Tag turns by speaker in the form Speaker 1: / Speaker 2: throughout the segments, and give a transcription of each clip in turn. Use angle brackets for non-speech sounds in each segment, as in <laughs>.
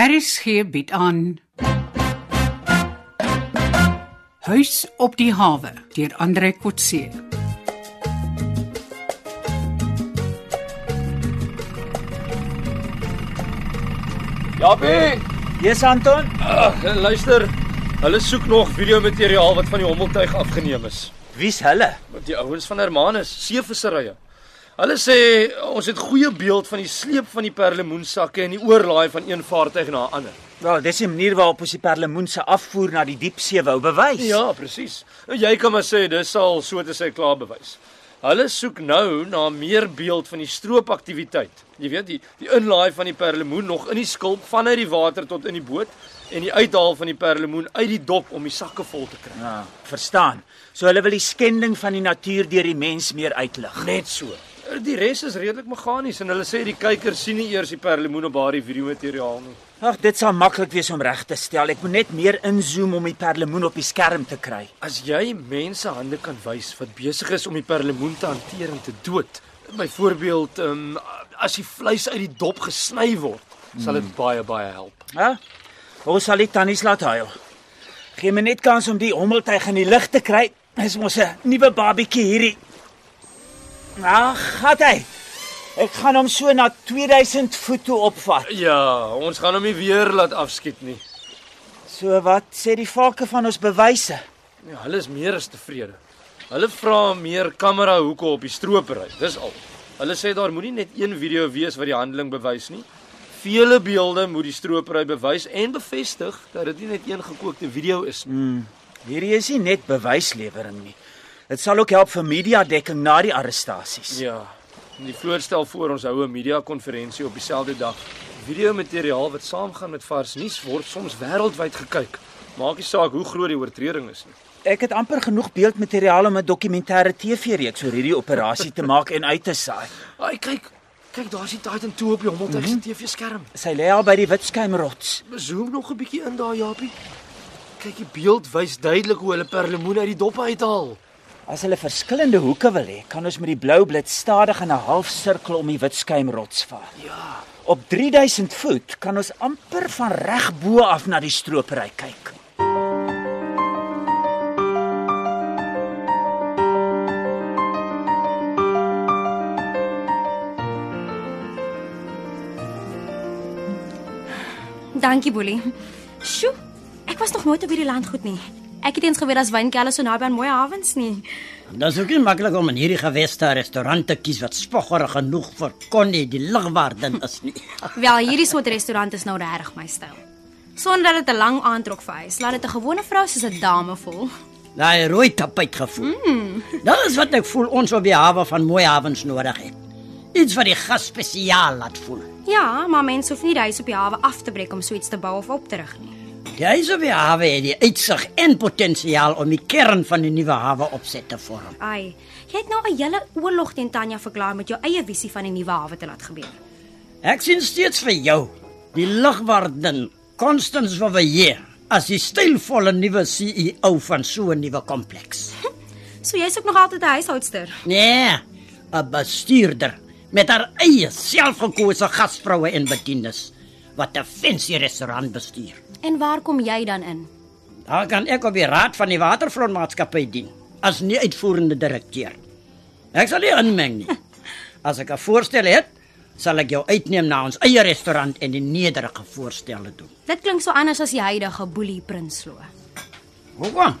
Speaker 1: RSG bied aan Huis op die hawe deur Andre Kotse.
Speaker 2: Jappie,
Speaker 3: Yes Anton.
Speaker 2: uh, luister. Hulle soek nog videomateriaal wat van die hommeltuig afgeneem is.
Speaker 3: Wie's hulle?
Speaker 2: Die ouens van Hermanus, seevisserye. Hulle sê ons het goeie beeld van die sleep van die perlemoensakke en die oorlaai van een vaartuig na 'n ander.
Speaker 3: Wel, dis die manier waarop ons die perlemoen se afvoer na die diepsee wou bewys.
Speaker 2: Ja, presies. Nou, Jy kan maar sê dis al so te sê klaar bewys. Hulle soek nou na meer beeld van die stroopaktiwiteit. Jy weet, die die inlaai van die perlemoen nog in die skulp vanuit die water tot in die boot en die uithaal van die perlemoen uit die dop om die sakke vol te kry.
Speaker 3: Ja, verstaan. So hulle wil die skending van die natuur deur die mens meer uitlig.
Speaker 2: Net so. Die res is redelik meganies en hulle sê die kykers sien nie eers die perlemoen op daardie videomateriaal nie.
Speaker 3: Ag, dit sal maklik wees om reg te stel. Ek moet net meer inzoom om die perlemoen op die skerm te kry.
Speaker 2: As jy mense hande kan wys wat besig is om die perlemoen te hanteer en te dood. Byvoorbeeld, ehm um, as die vleis uit die dop gesny word, sal dit baie baie help.
Speaker 3: Hæ? Ons sal dit tannies laat huil. Gee my net kans om die hommeltuig in die lug te kry. Dis mos 'n nuwe babietjie hierdie. Ag, gat hy. Ek gaan hom so na 2000 voet toe opvat.
Speaker 2: Ja, ons gaan hom nie weer laat afskiet nie.
Speaker 3: So wat sê die valke van ons bewyse?
Speaker 2: Ja, hulle is meer as tevrede. Hulle vra meer kamera hoeke op die stropery. Dis al. Hulle sê daar moenie net een video wees wat die handeling bewys nie. Vele beelde moet die stropery bewys en bevestig dat dit nie net een gekookte video is nie.
Speaker 3: Hierdie is nie net bewyslewering nie. Dit sal ook help vir media dekking na die arrestasies.
Speaker 2: Ja. Die vloot stel voor ons hou 'n media konferensie op dieselfde dag. Videomateriaal wat saamgaan met vars nuus word soms wêreldwyd gekyk. Maak nie saak hoe groot die oortreding is nie.
Speaker 3: Ek het amper genoeg beeldmateriaal om 'n dokumentêre TV-reeks oor hierdie operasie te maak en uit te saai.
Speaker 2: Ai kyk, kyk daar's die Titan 2 op die hommeltuig se TV-skerm.
Speaker 3: Sy lê al by die Witskuimrots.
Speaker 2: Zoom nog 'n bietjie in daar, Japie. Kyk, die beeld wys duidelik hoe hulle perlemoen uit die dop uithaal.
Speaker 3: As hulle verskillende hoeke wil hê, kan ons met die blou blits stadig in 'n halfsirkel om die Witskuimrots vaar.
Speaker 2: Ja.
Speaker 3: Op 3000 voet kan ons amper van reg bo af na die stropery kyk.
Speaker 4: Dankie, Boelie. Sjoe, ek was nog nooit op hierdie landgoed nie. Ek het eens geweet as wynkelle so naby aan mooi hawens nie.
Speaker 5: Dit is ook nie maklik om in hierdie geweste restaurant te kies wat spoggerig genoeg vir Connie die ligwaarden is nie. <laughs>
Speaker 4: Wel, hierdie soort restaurant is nou regtig my styl. Sonder dat dit 'n lang aantrek vereis, laat dit 'n gewone vrou soos 'n dame voel.
Speaker 5: Daai rooi tapijt gevoel. Mm. <laughs> Dit is wat ek voel ons op die hawe van mooi hawens nodig het. Iets wat die gas spesiaal laat voel.
Speaker 4: Ja, maar mense hoef nie die huis op die hawe af te breek om so iets te bou of op te rig nie.
Speaker 5: Huis op die hawe het die uitsig en potensiaal om die kern van die nuwe hawe opset te vorm.
Speaker 4: Ai, jy het nou 'n hele oorlog teen Tanya verklaar met jou eie visie van die nuwe hawe te laat gebeur.
Speaker 5: Ek sien steeds vir jou die ligwaarden Constance van Villiers as die stylvolle nuwe CEO van so 'n nuwe kompleks. <laughs>
Speaker 4: So jy's ook nog altyd 'n huishoudster.
Speaker 5: Nee, 'n bestuurder met haar eie selfgekose gasvroue en bediendes wat 'n fancy restaurant bestuur.
Speaker 4: En waar kom jy dan in?
Speaker 5: Daar kan ek op die raad van die watervlootmaatskappy dien as nie uitvoerende direkteur. Ek sal nie inmeng nie. <laughs> As ek 'n voorstel het, sal ek jou uitneem na ons eie restaurant en die nederige voorstelle doen.
Speaker 4: Dit klink so anders as die huidige Boelie Prinsloo.
Speaker 5: Hoekom?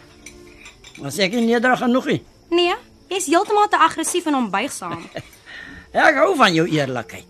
Speaker 5: Was ek nie nederig genoeg nie?
Speaker 4: Nee, jy's heeltemal te aggressief en onbuigsaam. <laughs>
Speaker 5: Ek hou van jou eerlikheid.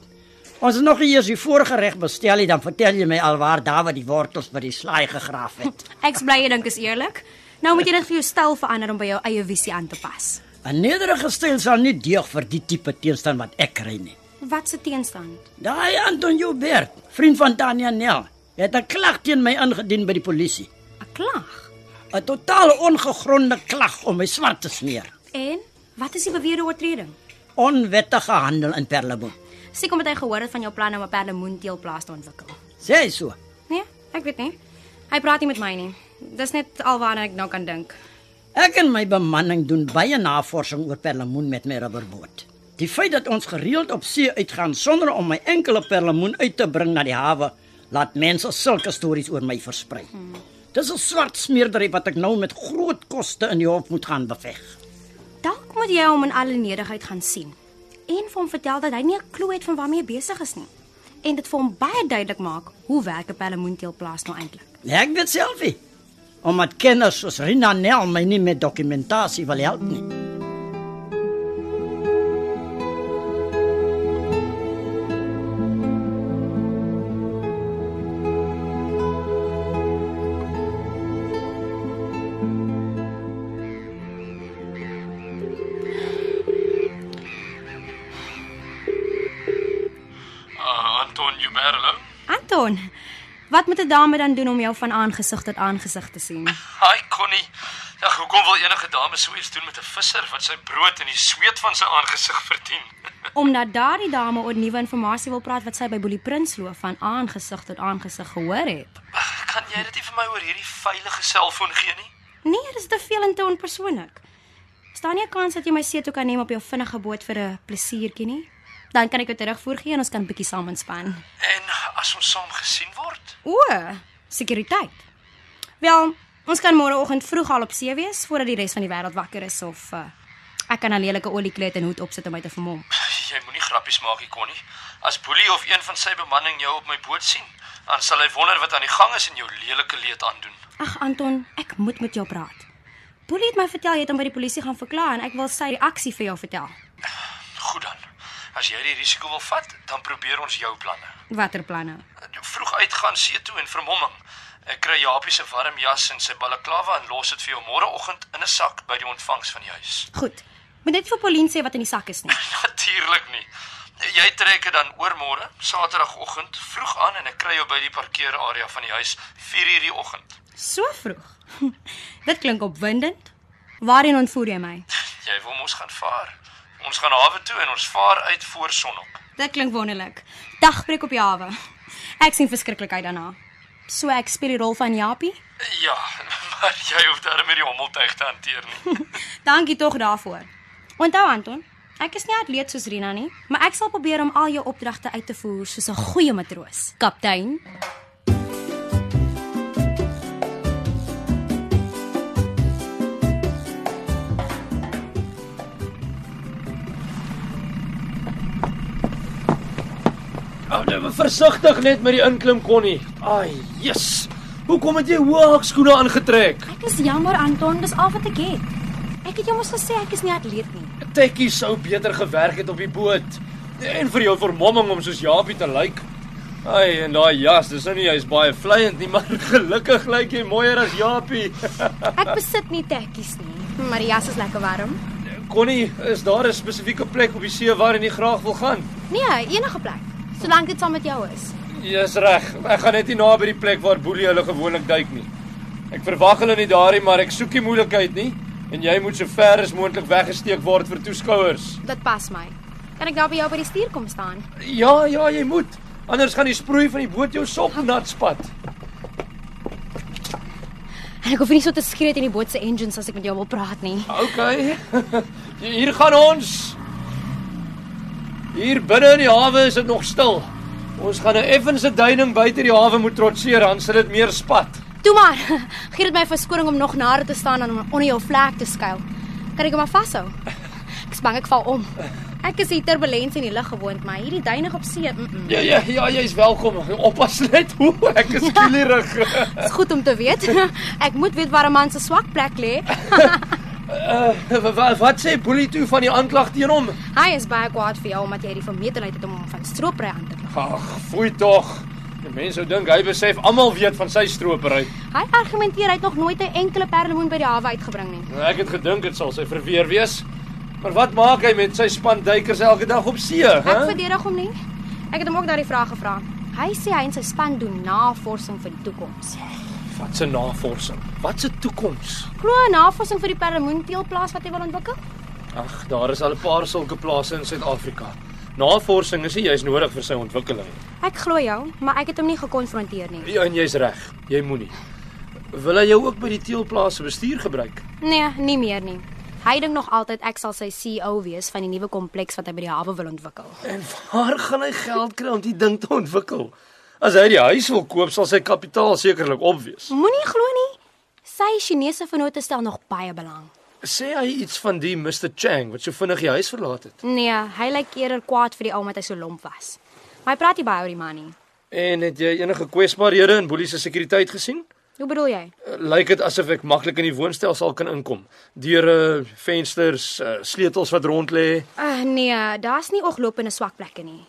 Speaker 5: Ons het nog eers die voorgereg bestel nie, dan vertel jy my alwaar Dawid die wortels by die slaai gegraaf het. <laughs>
Speaker 4: Ek's bly jy dink is eerlik. Nou moet jy net vir jou styl verander om by jou eie visie aan te pas.
Speaker 5: 'n Nederige styl sal nie deeg vir die tipe teenstand wat ek kry nie.
Speaker 4: Wat se teenstand?
Speaker 5: Daai Anton Joubert, vriend van Tanya Nel, het 'n klag teen my ingedien by die polisie.
Speaker 4: 'n Klag.
Speaker 5: 'n Totaal ongegronde klag om my swart te smeer.
Speaker 4: En wat is die beweerde oortreding?
Speaker 5: Onwettige handel in perlemoen.
Speaker 4: Seker omdat hy gehoor het van jou planne om 'n perlemoenteelplaas te ontwikkel.
Speaker 5: Sê hy so.
Speaker 4: Nee, ek weet nie. Hy praat nie met my nie. Dis net alwaarna ek nou kan dink.
Speaker 5: Ek en my bemanning doen baie navorsing oor perlemoen met my rubberboot. Die feit dat ons gereeld op see uitgaan sonder om my enkele perlemoen uit te bring na die hawe, laat mense sulke stories oor my versprei. Dis 'n swart smeerdery wat ek nou met groot koste in die hof moet gaan beveg.
Speaker 4: Dalk moet jy hom in alle nederigheid gaan sien en vir hom vertel dat hy nie 'n klou het van waarmee hy besig is nie. En dit vir hom baie duidelik maak hoe werk 'n pellemoenteelplaas nou eintlik.
Speaker 5: Ek weet self nie. Omdat kenners soos Rina Nel my nie met dokumentasie wil help nie.
Speaker 4: Moet 'n dame dan doen om jou van aangesig tot aangesig te sien?
Speaker 2: Hi Connie. Ja, hoekom wil enige dame so iets doen met 'n visser wat sy brood in die sweet van sy aangesig verdien? <laughs>
Speaker 4: Omdat daardie dame oor nuwe inligting wil praat wat sy by Boelie Prinsloo van aangesig tot aangesig gehoor het.
Speaker 2: Kan jy dit nie vir my oor hierdie veilige selfoon gee nie?
Speaker 4: Nee, dis te veel en te onpersoonlik. Staan nie 'n kans dat jy my see toe kan neem op jou vinnige boot vir 'n plesiertjie nie? Dan kan ek jou terugvoer gee en ons kan bietjie saam ontspan.
Speaker 2: En as ons saam gesien word?
Speaker 4: O, sekuriteit. Wel, ons kan môreoggend vroeg al op see wees voordat die res van die wêreld wakker is of uh, ek kan 'n lelike oliekleed en hoed opsit om my te vermom.
Speaker 2: Jy moenie grappies maak, nie, Connie. As Boelie of een van sy bemanning jou op my boot sien, dan sal hy wonder wat aan die gang is en jou lelike leed aandoen.
Speaker 4: Ag Anton, ek moet met jou praat. Boelie het my vertel jy het hom by die polisie gaan verklaar en ek wil sy reaksie vir jou vertel.
Speaker 2: Goed dan. As jy die risiko wil vat, dan probeer ons jou planne.
Speaker 4: Watter planne?
Speaker 2: Vroeg uitgaan see toe en vermomming. Ek kry Japie se warm jas en sy balaklava en los dit vir jou môreoggend in 'n sak by die ontvangs van die huis.
Speaker 4: Goed. Moet net vir Pauline sê wat in die sak is nie. <laughs>
Speaker 2: Natuurlik nie. Jy trek dit dan oormôre, Saterdagoggend, vroeg aan en ek kry jou by die parkeerarea van die huis 4:00 die oggend.
Speaker 4: So vroeg. <laughs> Dit klink opwindend. Waarheen ontvoer jy my?
Speaker 2: Jy wil mos gaan vaar. Ons gaan hawe toe en ons vaar uit voor sonop.
Speaker 4: Dit klink wonderlik. Dagbreek op die hawe. Ek sien verskriklik uit daarna. So ek speel die rol van Japie.
Speaker 2: Ja, <laughs> maar jy hoef daarmee die hommeltuig te hanteer nie. <laughs>
Speaker 4: Dankie tog daarvoor. Onthou Anton, ek is nie atleet soos Rina nie, maar ek sal probeer om al jou opdragte uit te voer soos 'n goeie matroos. Kaptein.
Speaker 2: Versigtig net met die inklim Connie. Ai, yes. Hoekom het jy hoë hakskoene aangetrek?
Speaker 4: Ek is jammer Anton, dis al wat ek het. Ek het jou mos gesê ek is nie atleet nie.
Speaker 2: Tekkie sou beter gewerk het op die boot. En vir jou vermomming om soos Japie te lyk. Ai, en daai jas, dis nou nie jy's baie vleiend nie, <laughs> maar gelukkig lyk jy mooier as Japie. <laughs>
Speaker 4: Ek besit nie tekkies nie, maar die jas is lekker warm.
Speaker 2: Connie, is daar 'n spesifieke plek op die see waarheen jy graag wil gaan?
Speaker 4: Nee, enige plek, solank dit saam met jou is.
Speaker 2: Jy's reg. Ek gaan net nie na by die plek waar Boelie hulle gewoonlik duik nie. Ek verwag hulle nie daarin, maar ek soek nie moeilikheid nie en jy moet so ver as moontlik weggesteek word vir toeskouers.
Speaker 4: Dit pas my. Kan ek daar by jou by die stuur kom staan?
Speaker 2: Ja, ja, jy moet. Anders gaan die sproei van die boot jou sok nat spat.
Speaker 4: En ek hoef nie so te skree in die boot se engines as ek met jou wil praat nie.
Speaker 2: OK. <laughs> Hier gaan ons. Hier binne in die hawe is dit nog stil. Ons gaan 'n effense duining buite die hawe moet trotseer, dan sal dit meer spat.
Speaker 4: Toe maar. <laughs> Gee dit my verskoning om nog nader te staan en onder jou vlek te skuil. Kan ek hom maar vashou? <laughs> Ek is bang ek val om. Ek is hier turbulens in die lug gewoond, maar hierdie duinig op see, mm -mm.
Speaker 2: Ja ja ja, jy's welkom. Oppas net hoe <laughs> ek is skielik.
Speaker 4: Dis goed om te weet. Ek moet weet waar 'n man se swak plek lê.
Speaker 2: Uh, wat, wat sê Boelie toe van die aanklag teen hom?
Speaker 4: Hy is baie kwaad vir jou omdat jy die vermetelheid het om hom van stroopry aan te kla.
Speaker 2: Ag, foei tog. Die mense sou dink hy besef almal weet van sy stropery.
Speaker 4: Hy argumenteer hy het nog nooit 'n enkele perlemoen by die hawe uitgebring nie.
Speaker 2: Nou, Ek het gedink dit sal sy verweer wees. Maar wat maak hy met sy span duikers elke dag op see,
Speaker 4: Ek
Speaker 2: hè?
Speaker 4: verdedig hom nie. Ek het hom ook daardie vraag gevra. Hy sê hy en sy span doen navorsing vir die toekoms.
Speaker 2: Wat 'n navorsing. Wat 'n toekoms.
Speaker 4: Glo 'n navorsing vir die perlemoenteelplaas wat hy wil ontwikkel?
Speaker 2: Ag, daar is al 'n paar sulke plase in Suid-Afrika. Navorsing is nie juis nodig vir sy ontwikkeling.
Speaker 4: Ek glo jou, maar ek het hom nie gekonfronteer nie.
Speaker 2: Ja, en jy's reg. Jy moenie. Wil hy jou ook by die teelplaas se bestuur gebruik?
Speaker 4: Nee, nie meer nie. Hy dink nog altyd ek sal sy CEO wees van die nuwe kompleks wat hy by die hawe wil ontwikkel.
Speaker 2: En waar gaan hy geld kry om die ding te ontwikkel? As hy die huis wil koop, sal sy kapitaal sekerlik op wees.
Speaker 4: Moenie glo nie. Sy Chinese vennote stel nog baie belang.
Speaker 2: Sê hy iets van die Mr Chang wat so vinnig die huis verlaat het?
Speaker 4: Nee, hy lyk eerder kwaad vir die ou wat hy so lomp was. Maar hy praat nie baie oor die man nie.
Speaker 2: En het jy enige kwesbaarhede in Boelie se sekuriteit gesien?
Speaker 4: Hoe bedoel jy?
Speaker 2: Uh, Lyk dit asof ek maklik in die woonstel sal kan inkom? Deure, vensters, uh, sleutels wat rond lê.
Speaker 4: Uh, nee, daar's nie ooglopende swak plekke nie.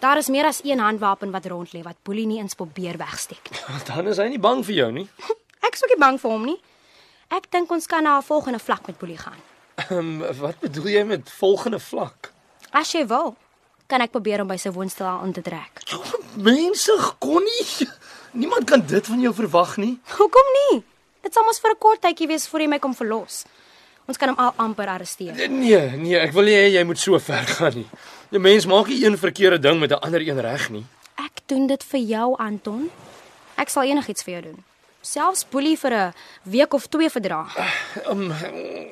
Speaker 4: Daar is meer as een handwapen wat rond lê wat Boelie nie eens probeer wegsteek nie. <laughs>
Speaker 2: Dan is hy nie bang vir jou nie. <laughs>
Speaker 4: Ek is ook nie bang vir hom nie. Ek dink ons kan na 'n volgende vlak met Boelie gaan.
Speaker 2: Ehm um, wat bedoel jy met volgende vlak?
Speaker 4: As jy wil, kan ek probeer om by sy woonstel aan te trek. <laughs>
Speaker 2: Mense kon nie. Niemand kan dit van jou verwag nie.
Speaker 4: Hoekom nie? Dit sal mos vir 'n kort tydjie wees voor hy my kom verlos. Ons kan hom al amper arresteer.
Speaker 2: Nee, nee, ek wil nie hê jy moet so ver gaan nie. 'n Mens maak nie een verkeerde ding met 'n ander een reg nie.
Speaker 4: Ek doen dit vir jou, Anton. Ek sal enigiets vir jou doen. Selfs boelie vir 'n week of twee verdra.
Speaker 2: Um,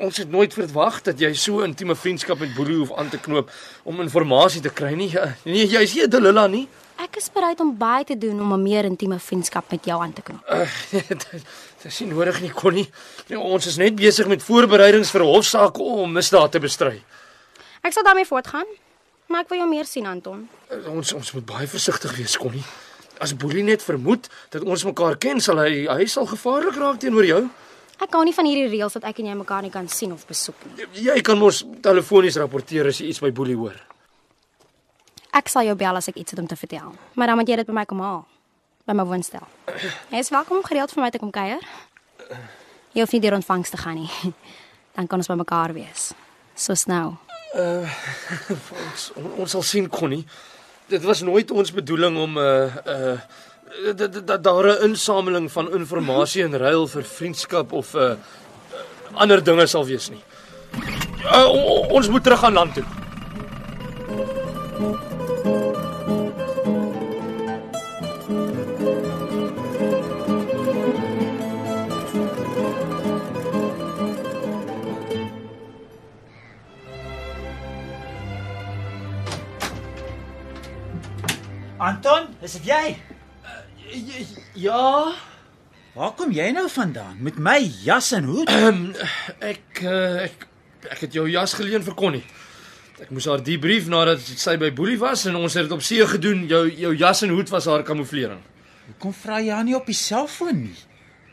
Speaker 2: ons het nooit verwag dat jy so 'n intieme vriendskap met Boelie hoef aan te knoop om inligting te kry nie. Ja, Nee, jy's nie Delila nie.
Speaker 4: Ek is bereid om baie te doen om 'n meer intieme vriendskap met jou aan te knoop.
Speaker 2: Uh, <laughs> dit is nie nodig nie, Connie. Nee, ons is net besig met voorbereidings vir 'n hofsaak om misdaad te bestry.
Speaker 4: Ek sal daarmee voortgaan. Maar ek wil jou meer sien, Anton.
Speaker 2: Ons ons moet baie versigtig wees, Connie. As Boelie net vermoed dat ons mekaar ken, sal hy hy sal gevaarlik raak teenoor jou.
Speaker 4: Ek hou nie van hierdie reëls dat ek en jy mekaar nie kan sien of besoek nie.
Speaker 2: Jy kan mos telefonies rapporteer as jy iets by Boelie hoor.
Speaker 4: Ek sal jou bel as ek iets het om te vertel. Maar dan moet jy dit by my kom haal. By my woonstel. Jy is welkom om gereeld vir my te kom kuier. Jy hoef nie deur ontvangs te gaan nie. <laughs> Dan kan ons by mekaar wees. Soos nou. <laughs>
Speaker 2: Ons on, ons sal sien Connie. Dit was nooit ons bedoeling om 'n uh, uh dat da, daar 'n insameling van inligting in ruil vir vriendskap of 'n uh, ander dinge sal wees nie. Uh, ons moet terug aan land toe.
Speaker 3: Is dit jy?
Speaker 2: Ja,
Speaker 3: Waar kom jy nou vandaan? Met my jas en hoed?
Speaker 2: ek uh, ek ek het jou jas geleen vir Connie. Ek moes haar debrief nadat sy by Boelie was en ons het dit op see gedoen. Jou jou jas en hoed was haar kamouflering.
Speaker 3: Hoekom vra jy haar nie op die selfoon nie?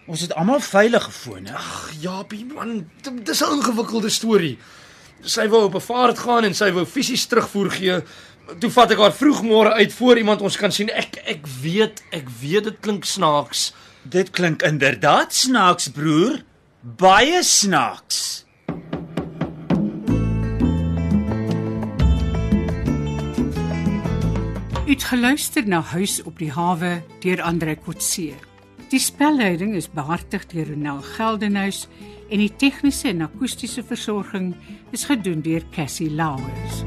Speaker 3: Ons het almal veilig gefone.
Speaker 2: Ag, Japie man, dis 'n ingewikkelde storie. Sy wou op 'n vaart gaan en sy wou fisies terugvoer gee. Toe vat ek haar vroegmôre uit voor iemand ons kan sien. Ek ek weet, ek weet dit klink snaaks.
Speaker 3: Dit klink inderdaad snaaks, broer. Baie snaaks.
Speaker 1: U het geluister na Huis op die hawe deur Andre Kotse. Die spelleiding is behartig deur Ronel Geldenhuys en die tegniese en akoestiese versorging is gedoen deur Cassie Lauers.